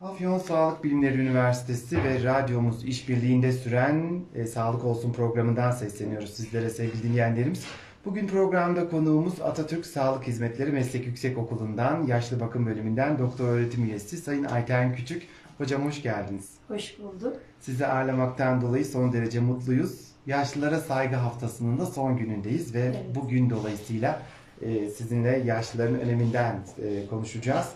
Afyon Sağlık Bilimleri Üniversitesi ve radyomuz işbirliğinde süren e, Sağlık Olsun programından sesleniyoruz sizlere sevgili dinleyenlerimiz. Bugün programda konuğumuz Atatürk Sağlık Hizmetleri Meslek Yüksekokulu'ndan Yaşlı Bakım Bölümünden Doktor Öğretim Üyesi Sayın Ayten Küçük. Hocam hoş geldiniz. Hoş bulduk. Sizi ağırlamaktan dolayı son derece mutluyuz. Yaşlılara Saygı Haftası'nın da son günündeyiz ve Evet. bugün dolayısıyla e, sizinle yaşlıların öneminden e, konuşacağız.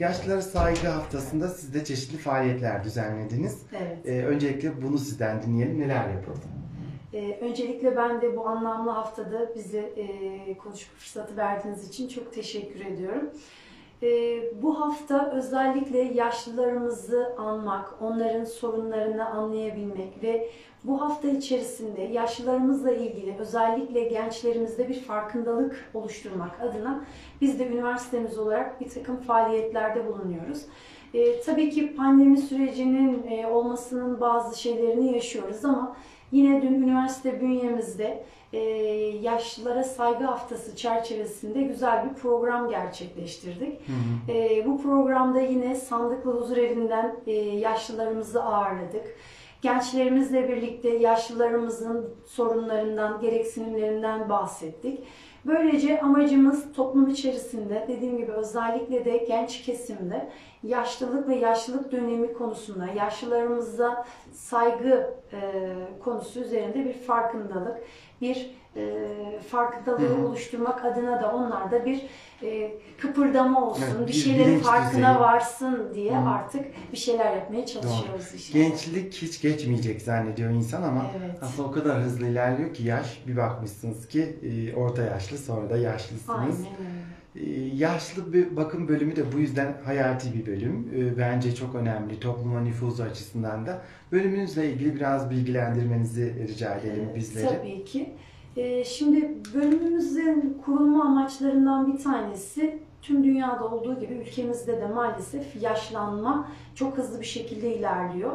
Yaşlılara Saygı Haftası'nda siz de çeşitli faaliyetler düzenlediniz. Evet. E, öncelikle bunu sizden dinleyelim. Neler yapıldı? Ee, öncelikle ben de bu anlamlı haftada bize e, konuşma fırsatı verdiğiniz için çok teşekkür ediyorum. Ee, bu hafta özellikle yaşlılarımızı anmak, onların sorunlarını anlayabilmek ve bu hafta içerisinde yaşlılarımızla ilgili özellikle gençlerimizde bir farkındalık oluşturmak adına biz de üniversitemiz olarak bir takım faaliyetlerde bulunuyoruz. Ee, tabii ki pandemi sürecinin e, olmasının bazı şeylerini yaşıyoruz ama Yine dün üniversite bünyemizde e, Yaşlılara Saygı Haftası çerçevesinde güzel bir program gerçekleştirdik. E, bu programda yine Sandıklı Huzur Evi'nden e, yaşlılarımızı ağırladık. Gençlerimizle birlikte yaşlılarımızın sorunlarından, gereksinimlerinden bahsettik. Böylece amacımız toplum içerisinde dediğim gibi özellikle de genç kesimde yaşlılık ve yaşlılık dönemi konusunda yaşlılarımıza saygı e, konusu üzerinde bir farkındalık, bir e, farkındalığı Hı hı. oluşturmak adına da onlarda bir e, kıpırdama olsun, Evet, bir şeylerin farkına düzeyi. varsın diye Hı hı. artık bir şeyler yapmaya çalışıyoruz işte. Gençlik hiç geçmeyecek zannediyor insan ama Evet. aslında o kadar hızlı ilerliyor ki yaş bir bakmışsınız ki e, orta yaşlı sonra da yaşlısınız. Aynen öyle. Ee, Yaşlı bir bakım bölümü de bu yüzden hayati bir bölüm. Ee, Bence çok önemli topluma nüfuzu açısından da. Bölümünüzle ilgili biraz bilgilendirmenizi rica edelim bizleri. Tabii ki. Ee, Şimdi bölümümüzün kurulma amaçlarından bir tanesi tüm dünyada olduğu gibi ülkemizde de maalesef yaşlanma çok hızlı bir şekilde ilerliyor.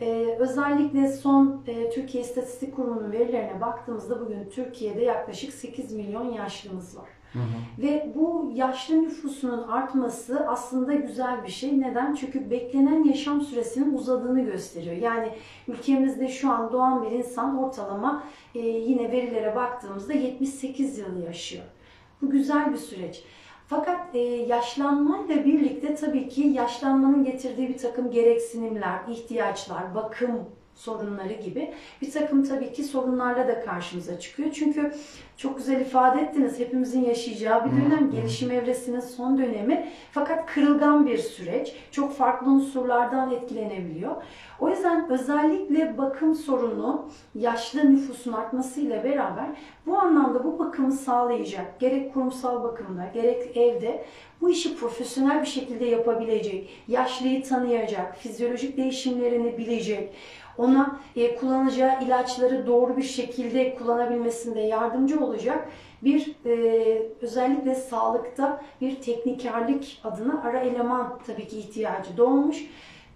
Ee, özellikle son e, Türkiye İstatistik Kurumu'nun verilerine baktığımızda bugün Türkiye'de yaklaşık 8 milyon yaşlımız var. Ve bu yaşlı nüfusunun artması aslında güzel bir şey. Neden? Çünkü beklenen yaşam süresinin uzadığını gösteriyor. Yani ülkemizde şu an doğan bir insan ortalama e, yine verilere baktığımızda 78 yıl yaşıyor. Bu güzel bir süreç. Fakat e, yaşlanmayla birlikte tabii ki yaşlanmanın getirdiği bir takım gereksinimler, ihtiyaçlar, bakım sorunları gibi bir takım tabii ki sorunlarla da karşımıza çıkıyor. Çünkü çok güzel ifade ettiniz. Hepimizin yaşayacağı bir dönem, gelişim evresinin son dönemi. Fakat kırılgan bir süreç. Çok farklı unsurlardan etkilenebiliyor. O yüzden özellikle bakım sorunu yaşlı nüfusun artmasıyla beraber bu anlamda bu bakımı sağlayacak, gerek kurumsal bakımda, gerek evde bu işi profesyonel bir şekilde yapabilecek, yaşlıyı tanıyacak, fizyolojik değişimlerini bilecek, ona e, kullanacağı ilaçları doğru bir şekilde kullanabilmesinde yardımcı olacak bir e, özellikle sağlıkta bir teknikerlik adına ara eleman tabii ki ihtiyacı doğmuş.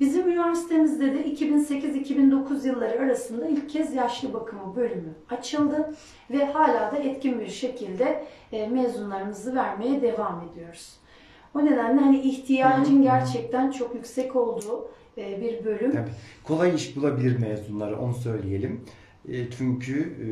Bizim üniversitemizde de 2008-2009 yılları arasında ilk kez yaşlı bakımı bölümü açıldı ve hala da etkin bir şekilde e, mezunlarımızı vermeye devam ediyoruz. O nedenle hani ihtiyacın gerçekten çok yüksek olduğu bir bölüm. Tabii. Kolay iş bulabilir mezunları onu söyleyelim. E, Çünkü e,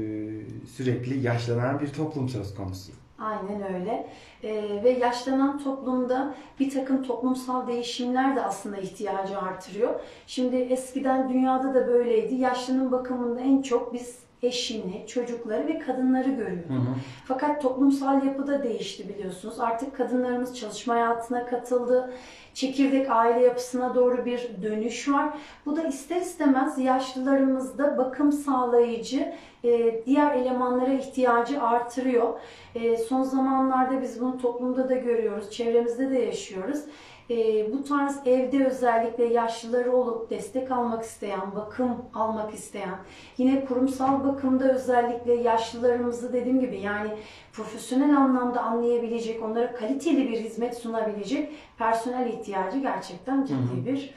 sürekli yaşlanan bir toplum söz konusu. Aynen öyle. Ee, ve yaşlanan toplumda bir takım toplumsal değişimler de aslında ihtiyacı artırıyor. Şimdi eskiden dünyada da böyleydi. Yaşlının bakımında en çok biz eşini, çocukları ve kadınları görüyorduk. Hı hı. Fakat toplumsal yapı da değişti biliyorsunuz. Artık kadınlarımız çalışma hayatına katıldı. Çekirdek aile yapısına doğru bir dönüş var. Bu da ister istemez yaşlılarımızda bakım sağlayıcı e, diğer elemanlara ihtiyacı artırıyor. E, son zamanlarda biz bunu toplumda da görüyoruz, çevremizde de yaşıyoruz. E, bu tarz evde özellikle yaşlıları olup destek almak isteyen, bakım almak isteyen, yine kurumsal bakımda özellikle yaşlılarımızı dediğim gibi yani profesyonel anlamda anlayabilecek, onlara kaliteli bir hizmet sunabilecek personel ihtiyacı gerçekten ciddi bir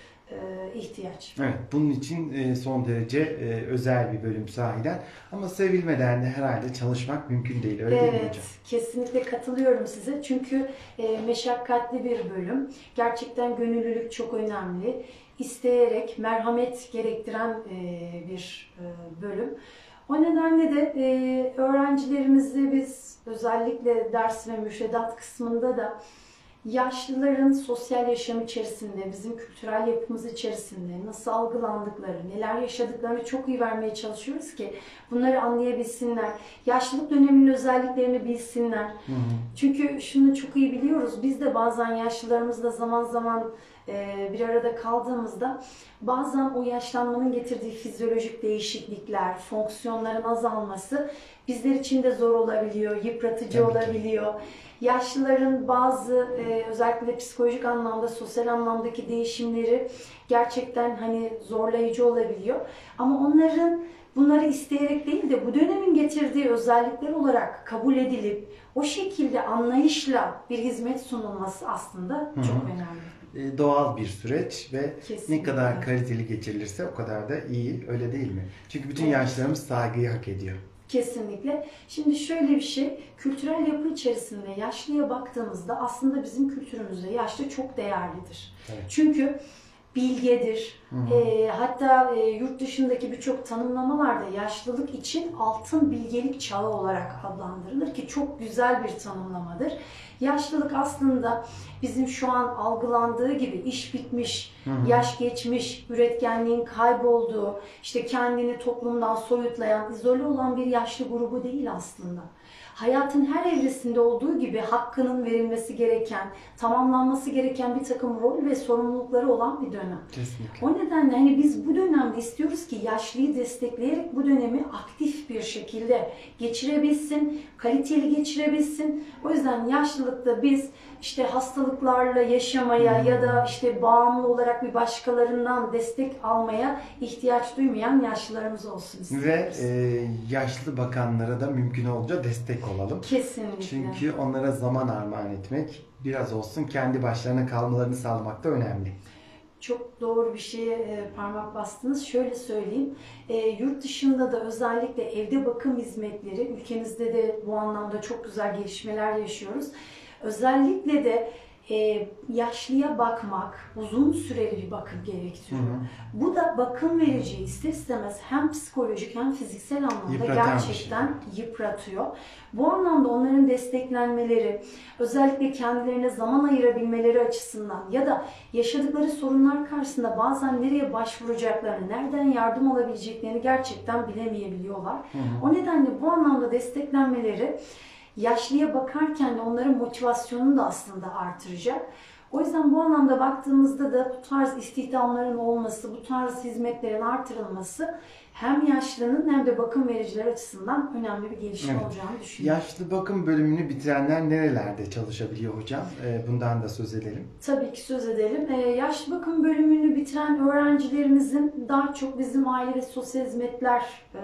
ihtiyaç. Evet, bunun için e, son derece e, özel bir bölüm sahiden. Ama sevilmeden de herhalde çalışmak mümkün değil. Öyle değil mi Evet, hocam? kesinlikle katılıyorum size. Çünkü e, meşakkatli bir bölüm. Gerçekten gönüllülük çok önemli. İsteyerek, merhamet gerektiren e, bir e, bölüm. O nedenle de e, öğrencilerimizi biz özellikle ders ve müfredat kısmında da yaşlıların sosyal yaşam içerisinde, bizim kültürel yapımız içerisinde nasıl algılandıkları, neler yaşadıklarını çok iyi vermeye çalışıyoruz ki bunları anlayabilsinler. Yaşlılık döneminin özelliklerini bilsinler. Hı hı. Çünkü şunu çok iyi biliyoruz. Biz de bazen yaşlılarımızla zaman zaman e, bir arada kaldığımızda bazen o yaşlanmanın getirdiği fizyolojik değişiklikler, fonksiyonların azalması bizler için de zor olabiliyor, yıpratıcı Tabii ki. olabiliyor. Yaşlıların bazı e, özellikle de psikolojik anlamda, sosyal anlamdaki değişimleri gerçekten hani zorlayıcı olabiliyor. Ama onların bunları isteyerek değil de bu dönemin getirdiği özellikler olarak kabul edilip o şekilde anlayışla bir hizmet sunulması aslında Hı hı. çok önemli. E, doğal bir süreç ve ne Kesinlikle. kadar kaliteli geçirilirse o kadar da iyi. Öyle değil mi? Çünkü bütün Evet. yaşlarımız saygıyı hak ediyor. Kesinlikle. Şimdi şöyle bir şey, kültürel yapı içerisinde yaşlıya baktığımızda aslında bizim kültürümüzde yaşlı çok değerlidir. Evet. Çünkü bilgedir. Hı hı. E, hatta e, yurt dışındaki birçok tanımlamalarda yaşlılık için altın bilgelik çağı olarak adlandırılır ki çok güzel bir tanımlamadır. Yaşlılık aslında bizim şu an algılandığı gibi iş bitmiş, Hı hı. yaş geçmiş, üretkenliğin kaybolduğu, işte kendini toplumdan soyutlayan, izole olan bir yaşlı grubu değil aslında. Hayatın her evresinde olduğu gibi hakkının verilmesi gereken, tamamlanması gereken bir takım rol ve sorumlulukları olan bir dönem. Kesinlikle. O nedenle hani biz bu dönemde istiyoruz ki yaşlıyı destekleyerek bu dönemi aktif bir şekilde geçirebilsin, kaliteli geçirebilsin. O yüzden yaşlılıkta biz işte hastalıklarla yaşamaya Hmm. ya da işte bağımlı olarak bir başkalarından destek almaya ihtiyaç duymayan yaşlılarımız olsun istiyoruz. Ve e, yaşlı bakanlara da mümkün olunca destek olalım. Kesinlikle. Çünkü onlara zaman armağan etmek, biraz olsun kendi başlarına kalmalarını sağlamak da önemli. Çok doğru bir şeye e, parmak bastınız. Şöyle söyleyeyim, e, yurt dışında da özellikle evde bakım hizmetleri, ülkemizde de bu anlamda çok güzel gelişmeler yaşıyoruz. Özellikle de e, yaşlıya bakmak, uzun süreli bir bakım gerektiriyor. Hı hı. Bu da bakım verici ister istemez hem psikolojik hem fiziksel anlamda Yıpratan bir gerçekten yıpratıyor. Bu anlamda onların desteklenmeleri, özellikle kendilerine zaman ayırabilmeleri açısından ya da yaşadıkları sorunlar karşısında bazen nereye başvuracaklarını, nereden yardım alabileceklerini gerçekten bilemeyebiliyorlar. Hı hı. O nedenle bu anlamda desteklenmeleri yaşlıya bakarken de onların motivasyonunu da aslında artıracak. O yüzden bu anlamda baktığımızda da bu tarz istihdamların olması, bu tarz hizmetlerin artırılması hem yaşlının hem de bakım vericiler açısından önemli bir gelişme Evet. olacağını düşünüyorum. Yaşlı bakım bölümünü bitirenler nerelerde çalışabiliyor hocam? E, bundan da söz edelim. Tabii ki söz edelim. Ee, yaşlı bakım bölümünü bitiren öğrencilerimizin daha çok bizim Aile ve Sosyal Hizmetler e,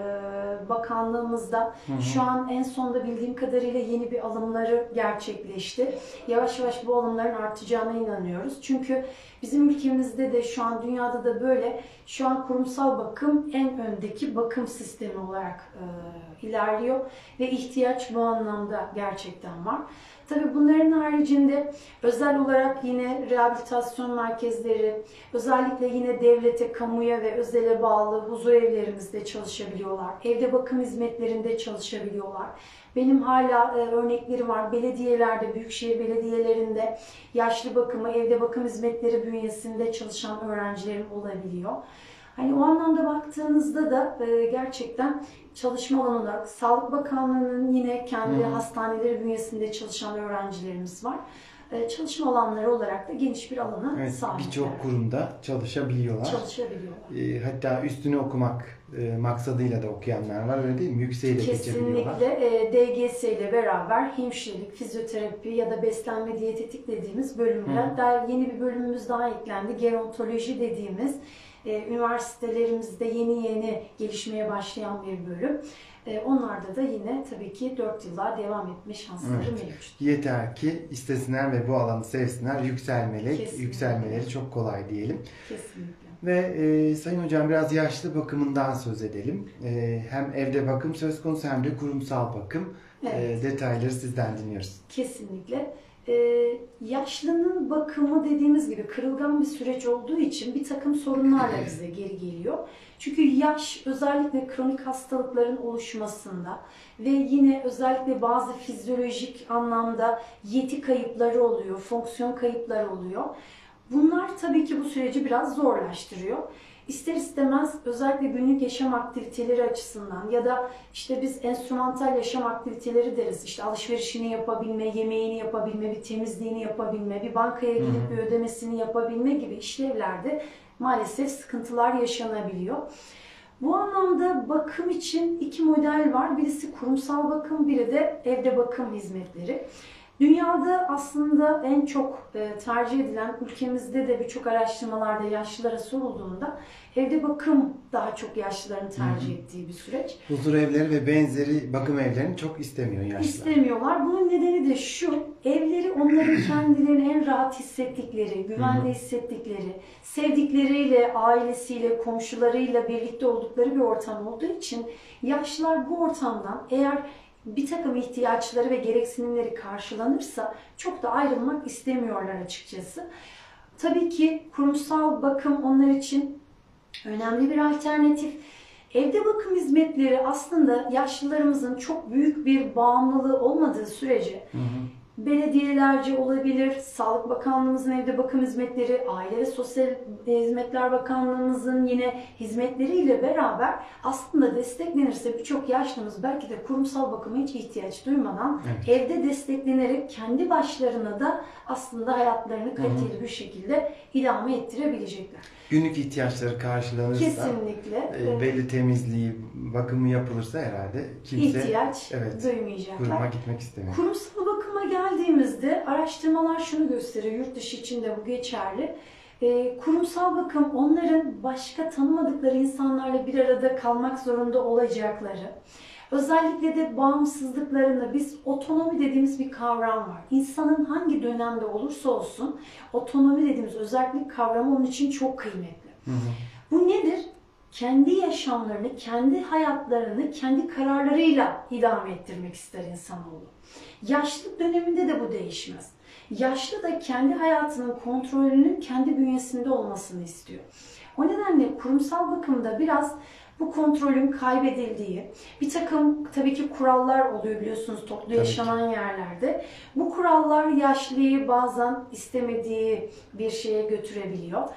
Bakanlığımızda Hı hı. şu an en sonda bildiğim kadarıyla yeni bir alımları gerçekleşti. Yavaş yavaş bu alımların artacağına inanıyoruz. Çünkü bizim ülkemizde de şu an dünyada da böyle şu an kurumsal bakım en öndeki bakım sistemi olarak e, ilerliyor ve ihtiyaç bu anlamda gerçekten var. Tabii bunların haricinde özel olarak yine rehabilitasyon merkezleri, özellikle yine devlete, kamuya ve özele bağlı huzur evlerimizde çalışabiliyorlar. Evde bakım hizmetlerinde çalışabiliyorlar. Benim hala e, örnekleri var. Belediyelerde, büyükşehir belediyelerinde yaşlı bakımı, evde bakım hizmetleri bünyesinde çalışan öğrencilerim olabiliyor. Hani o anlamda baktığınızda da e, gerçekten çalışma alanı olarak Sağlık Bakanlığı'nın yine kendi hı. hastaneleri bünyesinde çalışan öğrencilerimiz var. E, çalışma alanları olarak da geniş bir alana Evet, sahipler. birçok kurumda çalışabiliyorlar. Çalışabiliyorlar. E, hatta üstünü okumak e, maksadıyla da okuyanlar var öyle değil mi? Yükseği de geçebiliyorlar. Kesinlikle e, DGS ile beraber hemşirelik, fizyoterapi ya da beslenme diyetetik dediğimiz bölümler. Daha yeni bir bölümümüz daha eklendi. Gerontoloji dediğimiz e, üniversitelerimizde yeni yeni gelişmeye başlayan bir bölüm. E, onlarda da yine tabii ki 4 yıllar devam etme şansları Evet. mevcut. Yeter ki istesinler ve bu alanı sevsinler. Yükselmeleri, Kesinlikle. yükselmeleri çok kolay diyelim. Kesinlikle. Ve e, Sayın Hocam biraz yaşlı bakımından söz edelim. E, hem evde bakım söz konusu hem de kurumsal bakım. Evet. E, detayları sizden dinliyoruz. Kesinlikle. Ee, yaşlının bakımı dediğimiz gibi kırılgan bir süreç olduğu için bir takım sorunlarla bize geri geliyor. Çünkü yaş özellikle kronik hastalıkların oluşmasında ve yine özellikle bazı fizyolojik anlamda yeti kayıpları oluyor, fonksiyon kayıpları oluyor. Bunlar tabii ki bu süreci biraz zorlaştırıyor. İster istemez özellikle günlük yaşam aktiviteleri açısından ya da işte biz enstrümantal yaşam aktiviteleri deriz. İşte alışverişini yapabilme, yemeğini yapabilme, bir temizliğini yapabilme, bir bankaya gidip bir ödemesini yapabilme gibi işlevlerde maalesef sıkıntılar yaşanabiliyor. Bu anlamda bakım için iki model var. Birisi kurumsal bakım, biri de evde bakım hizmetleri. Dünyada aslında en çok e, tercih edilen, ülkemizde de birçok araştırmalarda yaşlılara sorulduğunda evde bakım daha çok yaşlıların tercih ettiği bir süreç. Huzur evleri ve benzeri bakım evlerini çok istemiyor yaşlılar. İstemiyorlar. Bunun nedeni de şu, evleri onların kendilerini en rahat hissettikleri, güvende hissettikleri, sevdikleriyle, ailesiyle, komşularıyla birlikte oldukları bir ortam olduğu için yaşlılar bu ortamdan eğer bir takım ihtiyaçları ve gereksinimleri karşılanırsa çok da ayrılmak istemiyorlar açıkçası. Tabii ki kurumsal bakım onlar için önemli bir alternatif. Evde bakım hizmetleri aslında yaşlılarımızın çok büyük bir bağımlılığı olmadığı sürece Hı hı. Belediyelerce olabilir, Sağlık Bakanlığımızın evde bakım hizmetleri, Aile ve Sosyal Hizmetler Bakanlığımızın yine hizmetleriyle beraber aslında desteklenirse birçok yaşlımız belki de kurumsal bakıma hiç ihtiyaç duymadan Evet. evde desteklenerek kendi başlarına da aslında hayatlarını kaliteli bir şekilde idame ettirebilecekler. Günlük ihtiyaçları karşılanırsa, Kesinlikle e, e, belli temizliği, bakımı yapılırsa herhalde kimse ihtiyaç evet, duymayacaklar. kuruma gitmek istemiyor. Kurumsal bakıma geldiğimizde araştırmalar şunu gösteriyor, yurt dışı için de bu geçerli. Ee, kurumsal bakım onların başka tanımadıkları insanlarla bir arada kalmak zorunda olacakları, özellikle de bağımsızlıklarında biz otonomi dediğimiz bir kavram var. İnsanın hangi dönemde olursa olsun otonomi dediğimiz özellik kavramı onun için çok kıymetli. Hı hı. Bu nedir? Kendi yaşamlarını, kendi hayatlarını, kendi kararlarıyla idame ettirmek ister insanoğlu. Yaşlı döneminde de bu değişmez. Yaşlı da kendi hayatının kontrolünün kendi bünyesinde olmasını istiyor. O nedenle kurumsal bakımda biraz bu kontrolün kaybedildiği, bir takım tabii ki kurallar oluyor biliyorsunuz toplu Tabii yaşanan yerlerde. Bu kurallar yaşlıyı bazen istemediği bir şeye götürebiliyor.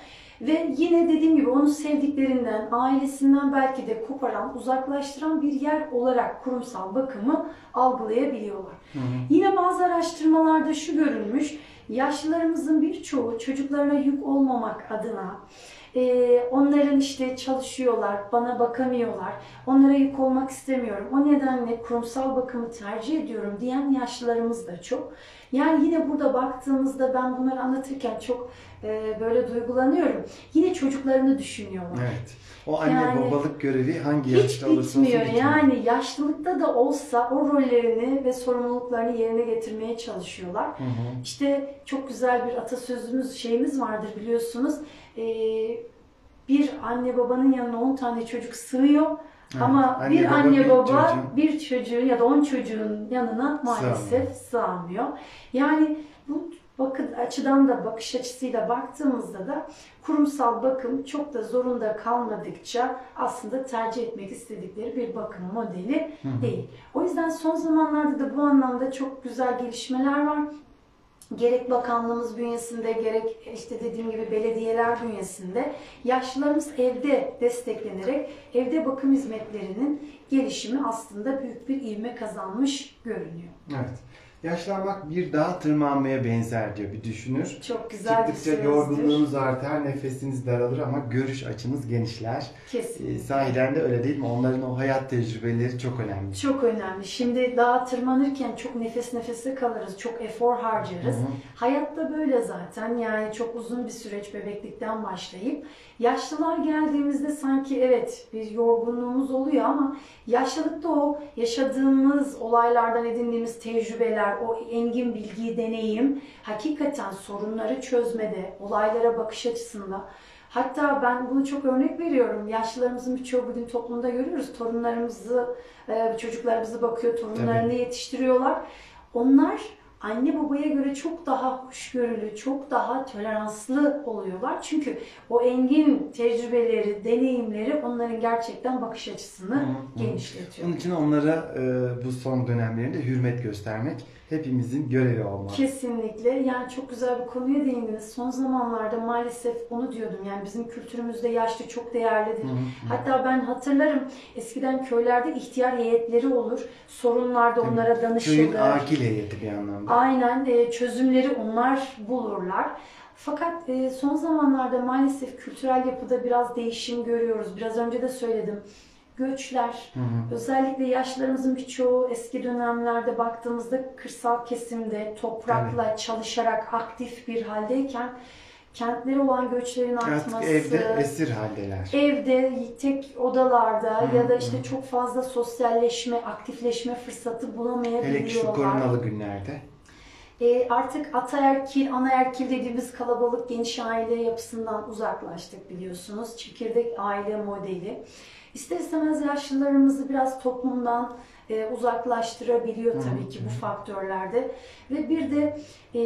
Ve yine dediğim gibi onu sevdiklerinden, ailesinden belki de koparan, uzaklaştıran bir yer olarak kurumsal bakımı algılayabiliyorlar. Hı hı. Yine bazı araştırmalarda şu görülmüş, yaşlılarımızın birçoğu çocuklarına yük olmamak adına e, onların işte çalışıyorlar, bana bakamıyorlar, onlara yük olmak istemiyorum. O nedenle kurumsal bakımı tercih ediyorum diyen yaşlılarımız da çok. Yani yine burada baktığımızda ben bunları anlatırken çok e, böyle duygulanıyorum. Yine çocuklarını düşünüyorlar. Evet. O anne Yani babalık görevi hangi yaşta olursa olsun bitmiyor. Yani yaşlılıkta da olsa o rollerini ve sorumluluklarını yerine getirmeye çalışıyorlar. Hı hı. İşte çok güzel bir atasözümüz, şeyimiz vardır biliyorsunuz. Ee, bir anne babanın yanına 10 tane çocuk sığıyor. Evet. Ama Anne bir baba, anne baba çocuğun- bir çocuğun ya da 10 çocuğun yanına maalesef sığamıyor. Yani bu bakın açıdan da bakış açısıyla baktığımızda da kurumsal bakım çok da zorunda kalmadıkça aslında tercih etmek istedikleri bir bakım modeli Hı hı. değil. O yüzden son zamanlarda da bu anlamda çok güzel gelişmeler var. Gerek bakanlığımız bünyesinde gerek işte dediğim gibi belediyeler bünyesinde yaşlılarımız evde desteklenerek evde bakım hizmetlerinin gelişimi aslında büyük bir ivme kazanmış görünüyor. Evet. Yaşlanmak bir dağa tırmanmaya benzer diyor bir düşünür. Çok güzel bir Çıktıkça sözdür. yorgunluğunuz artar, nefesiniz daralır ama görüş açınız genişler. Kesinlikle. Ee, sahiden de öyle değil mi? Onların o hayat tecrübeleri çok önemli. Çok önemli. Şimdi dağa tırmanırken çok nefes nefese kalırız, çok efor harcarız. Hı hı. Hayatta böyle zaten yani çok uzun bir süreç bebeklikten başlayıp yaşlılar geldiğimizde sanki evet bir yorgunluğumuz oluyor ama yaşlılıkta o yaşadığımız olaylardan edindiğimiz tecrübeler, o engin bilgi, deneyim hakikaten sorunları çözmede, olaylara bakış açısında Hatta ben bunu çok örnek veriyorum. Yaşlılarımızın birçoğu bugün toplumda görüyoruz. Torunlarımızı, e, çocuklarımızı bakıyor, torunlarını yetiştiriyorlar. Onlar anne babaya göre çok daha hoşgörülü, çok daha toleranslı oluyorlar. Çünkü o engin tecrübeleri, deneyimleri onların gerçekten bakış açısını Hı genişletiyor. Onun için onlara e, bu son dönemlerinde hürmet göstermek hepimizin görevi olmalı. Kesinlikle. Yani çok güzel bir konuya değindiniz. Son zamanlarda maalesef onu diyordum. Yani bizim kültürümüzde yaşlı çok değerlidir. Hı hı. Hatta ben hatırlarım eskiden köylerde ihtiyar heyetleri olur. Sorunlarda onlara Köyün danışılır. akil heyeti bir anlamda. Aynen e, çözümleri onlar bulurlar. Fakat e, son zamanlarda maalesef kültürel yapıda biraz değişim görüyoruz. Biraz önce de söyledim. Göçler, Hı hı. özellikle yaşlılarımızın birçoğu eski dönemlerde baktığımızda kırsal kesimde toprakla çalışarak aktif bir haldeyken kentlere olan göçlerin Artık artması, evde esir haldeler. evde tek odalarda Hı, ya da işte hı. çok fazla sosyalleşme, aktifleşme fırsatı Hele ki şu bulamayabiliyorlar. koronalı günlerde. E, artık ataerkil, anaerkil dediğimiz kalabalık geniş aile yapısından uzaklaştık biliyorsunuz. Çekirdek aile modeli. İster istemez yaşlılarımızı biraz toplumdan e, uzaklaştırabiliyor tabii ki bu faktörlerde. Ve bir de e,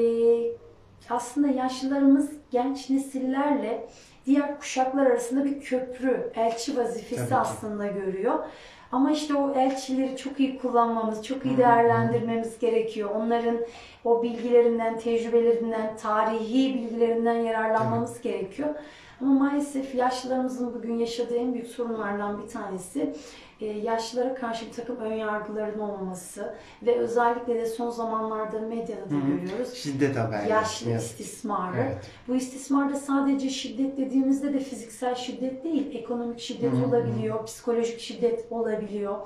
aslında yaşlılarımız genç nesillerle diğer kuşaklar arasında bir köprü, elçi vazifesi aslında görüyor. Ama işte o elçileri çok iyi kullanmamız, çok iyi değerlendirmemiz gerekiyor. Onların o bilgilerinden, tecrübelerinden, tarihi bilgilerinden yararlanmamız gerekiyor. Ama maalesef yaşlılarımızın bugün yaşadığı en büyük sorunlardan bir tanesi e, yaşlılara karşı bir takım önyargıların olmaması ve özellikle de son zamanlarda medyada da görüyoruz. Şiddet haberleri. Yaşlı ki. istismarı. Evet. Bu istismarda sadece şiddet dediğimizde de fiziksel şiddet değil, ekonomik şiddet Hı hı. olabiliyor, psikolojik şiddet olabiliyor.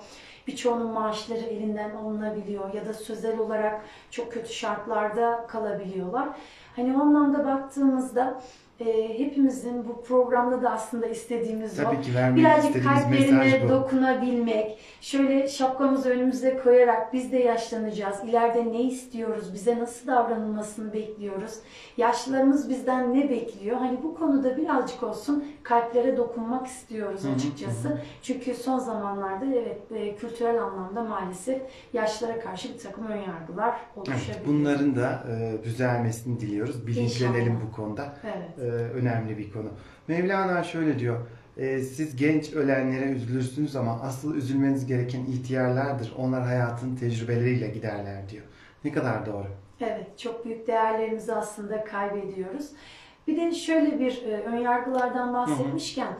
Birçoğunun maaşları elinden alınabiliyor ya da sözel olarak çok kötü şartlarda kalabiliyorlar. Hani o anlamda baktığımızda e, hepimizin bu programda da aslında istediğimiz o. Tabii ki vermek Birazcık kalplerine dokunabilmek, şöyle şapkamızı önümüze koyarak biz de yaşlanacağız. İleride ne istiyoruz, bize nasıl davranılmasını bekliyoruz. Yaşlılarımız bizden ne bekliyor? Hani bu konuda birazcık olsun kalplere dokunmak istiyoruz açıkçası. hı hı. Çünkü son zamanlarda evet e, kültürel anlamda maalesef yaşlılara karşı bir takım önyargılar oluşabiliyor. Evet, bunların da e, düzelmesini diliyoruz. Bilinçlenelim İnşallah. bu konuda. Evet. E, önemli bir konu. Mevlana şöyle diyor. e, siz genç ölenlere üzülürsünüz ama asıl üzülmeniz gereken ihtiyarlardır. Onlar hayatın tecrübeleriyle giderler diyor. Ne kadar doğru. Evet, çok büyük değerlerimizi aslında kaybediyoruz. Bir de şöyle bir e, önyargılardan bahsetmişken,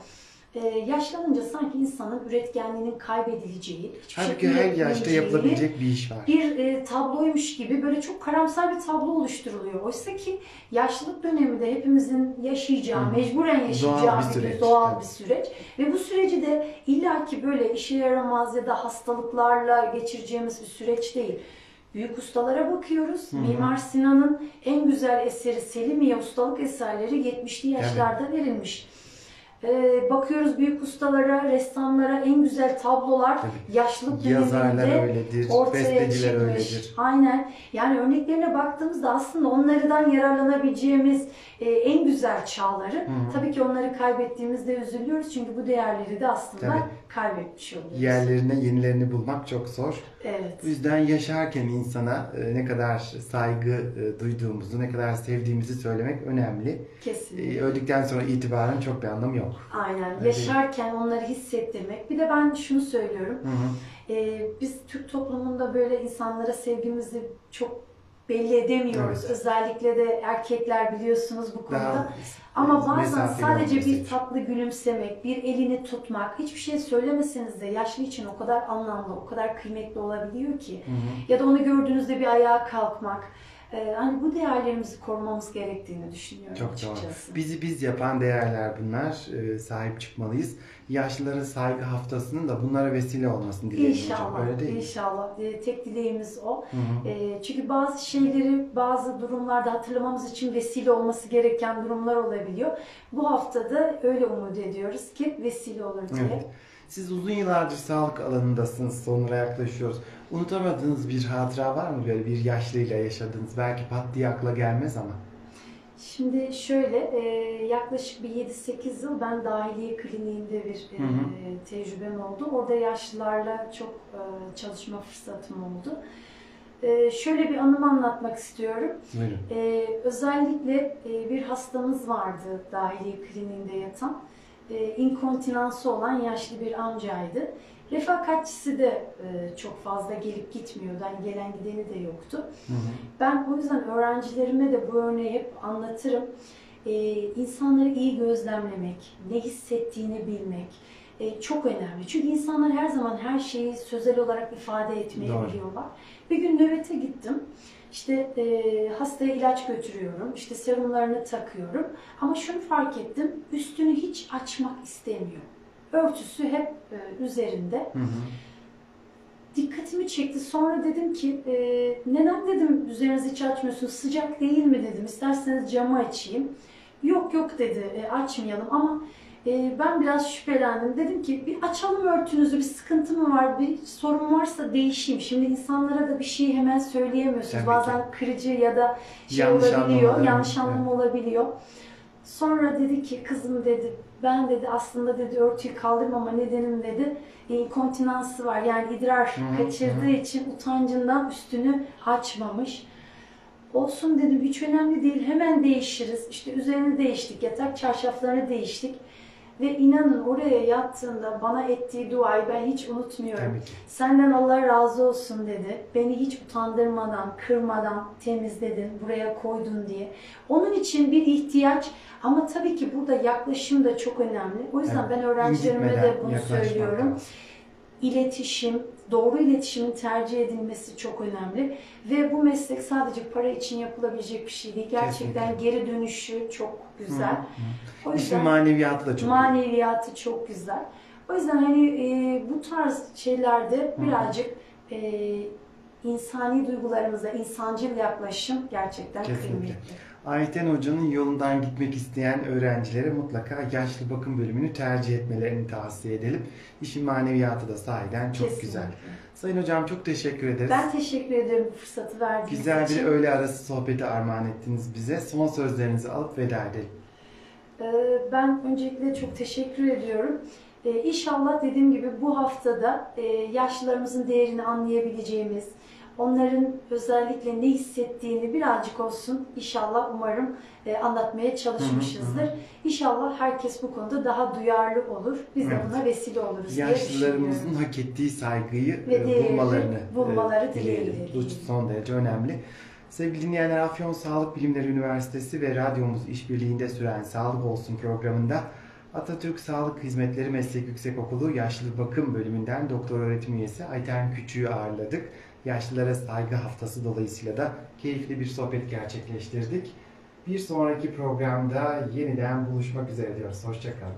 e, yaşlanınca sanki insanın üretkenliğinin kaybedileceği, hiçbir Halbuki şey her yaşta yapılabilecek bir iş var. bir e, tabloymuş gibi böyle çok karamsar bir tablo oluşturuluyor. Oysa ki yaşlılık döneminde hepimizin yaşayacağı, Hı mecburen yaşayacağı Doğal bir süreç, doğal evet. bir süreç. Ve bu süreci de illaki böyle işe yaramaz ya da hastalıklarla geçireceğimiz bir süreç değil. Büyük ustalara bakıyoruz. Hı hı. Mimar Sinan'ın en güzel eseri Selimiye ustalık eserleri 70'li yaşlarda verilmiş. Ee, bakıyoruz büyük ustalara, ressamlara en güzel tablolar Tabii. yaşlılık Yazarlar döneminde öyledir, ortaya besteciler çıkmış. öyledir. Aynen. Yani örneklerine baktığımızda aslında onlardan yararlanabileceğimiz e, en güzel çağları. Hı. Tabii ki onları kaybettiğimizde üzülüyoruz çünkü bu değerleri de aslında Tabii. kaybetmiş oluyoruz. Yerlerine yenilerini bulmak çok zor. Evet. O yüzden yaşarken insana e, ne kadar saygı e, duyduğumuzu, ne kadar sevdiğimizi söylemek önemli. Kesinlikle. E, Öldükten sonra itibaren çok bir anlamı yok. Aynen. Öyle Yaşarken onları hissettirmek. Bir de ben şunu söylüyorum. Hı hı. Ee, biz Türk toplumunda böyle insanlara sevgimizi çok belli edemiyoruz. Evet. Özellikle de erkekler biliyorsunuz bu konuda. Daha Ama bazen sadece bir tatlı gülümsemek, bir elini tutmak, hiçbir şey söylemeseniz de yaşlı için o kadar anlamlı, o kadar kıymetli olabiliyor ki. Hı hı. Ya da onu gördüğünüzde bir ayağa kalkmak. Ee, hani bu değerlerimizi korumamız gerektiğini düşünüyorum Çok doğru. açıkçası. Bizi biz yapan değerler bunlar. Ee, sahip çıkmalıyız. Yaşlıların saygı haftasının da bunlara vesile olmasını dileyelim hocam. İnşallah, Öyle değil mi? inşallah. Ee, tek dileğimiz o. Hı hı. Ee, çünkü bazı şeyleri bazı durumlarda hatırlamamız için vesile olması gereken durumlar olabiliyor. Bu haftada öyle umut ediyoruz ki vesile olur diye. Evet. Siz uzun yıllardır sağlık alanındasınız. Sonlara yaklaşıyoruz. Unutamadığınız bir hatıra var mı böyle bir yaşlıyla yaşadığınız? Belki pat diye akla gelmez ama. Şimdi şöyle e, yaklaşık bir 7-8 yıl ben dahiliye kliniğinde bir e, Hı hı. tecrübem oldu. Orada yaşlılarla çok e, çalışma fırsatım oldu. Şöyle bir anımı anlatmak istiyorum. Buyurun. Özellikle bir hastamız vardı dahiliye kliniğinde yatan. İnkontinansı olan yaşlı bir amcaydı. Refakatçisi de e, çok fazla gelip gitmiyordu. Hani gelen gideni de yoktu. Hı hı. Ben o yüzden öğrencilerime de bu örneği hep anlatırım. Ee, insanları iyi gözlemlemek, ne hissettiğini bilmek e, çok önemli. Çünkü insanlar her zaman her şeyi sözel olarak ifade etmeyi Doğru. biliyorlar. Bir gün nöbete gittim. İşte e, hastaya ilaç götürüyorum, işte serumlarını takıyorum. Ama şunu fark ettim, üstünü hiç açmak istemiyor. Örtüsü hep e, üzerinde. Hı hı. Dikkatimi çekti. Sonra dedim ki e, neden dedim üzerinizi hiç açmıyorsunuz sıcak değil mi dedim. İsterseniz camı açayım. Yok yok dedi e, açmayalım ama e, ben biraz şüphelendim. Dedim ki bir açalım örtünüzü bir sıkıntı mı var bir sorun varsa değişeyim. Şimdi insanlara da bir şey hemen söyleyemiyorsunuz. Tabii ki. Bazen kırıcı ya da şey Yanlış olabiliyor. anlamalar, Yanlış evet. anlama olabiliyor. Sonra dedi ki kızım dedi ben dedi aslında dedi örtüyü kaldırmama nedenim dedi inkontinansı var yani idrar Hı kaçırdığı hı. için utancından üstünü açmamış. Olsun dedim hiç önemli değil hemen değişiriz. İşte üzerini değiştik yatak çarşaflarını değiştik. Ve inanın oraya yattığında bana ettiği duayı ben hiç unutmuyorum. Senden Allah razı olsun dedi. Beni hiç utandırmadan, kırmadan temizledin, buraya koydun diye. Onun için bir ihtiyaç ama tabii ki burada yaklaşım da çok önemli. O yüzden Evet, ben öğrencilerime de bunu söylüyorum. lazım. İletişim, doğru iletişimin tercih edilmesi çok önemli. Ve bu meslek sadece para için yapılabilecek bir şey değil. Gerçekten geri dönüşü çok güzel. Hı hı. O İşin yüzden maneviyatı da çok iyi. maneviyatı çok güzel. O yüzden hani e, bu tarz şeylerde Hı. birazcık e, insani duygularımıza insancıl yaklaşım gerçekten Kesinlikle. kıymetli. Ayten Hoca'nın yolundan gitmek isteyen öğrencilere mutlaka yaşlı bakım bölümünü tercih etmelerini tavsiye edelim. İşin maneviyatı da sahiden çok Kesinlikle. güzel. Sayın Hocam çok teşekkür ederiz. Ben teşekkür ederim bu fırsatı verdiğiniz Güzel için. bir öğle arası sohbeti armağan ettiniz bize. Son sözlerinizi alıp veda edelim. Ee, Ben öncelikle çok teşekkür ediyorum. Ee, İnşallah dediğim gibi bu haftada e, yaşlılarımızın değerini anlayabileceğimiz, onların özellikle ne hissettiğini birazcık olsun inşallah umarım e, anlatmaya çalışmışızdır. İnşallah herkes bu konuda daha duyarlı olur. Biz de Evet. buna vesile oluruz Yaşlılarımızın hak ettiği saygıyı Ve e, bulmalarını bulmaları e, dileyelim. dileğiyle Bu son derece önemli. Sevgili dinleyenler Afyon Sağlık Bilimleri Üniversitesi ve radyomuz işbirliğinde süren Sağlık Olsun programında Atatürk Sağlık Hizmetleri Meslek Yüksekokulu Yaşlı Bakım Bölümünden doktor öğretim üyesi Ayten Küçüğü ağırladık. Yaşlılara saygı haftası dolayısıyla da keyifli bir sohbet gerçekleştirdik. Bir sonraki programda yeniden buluşmak üzere diyoruz. Hoşçakalın.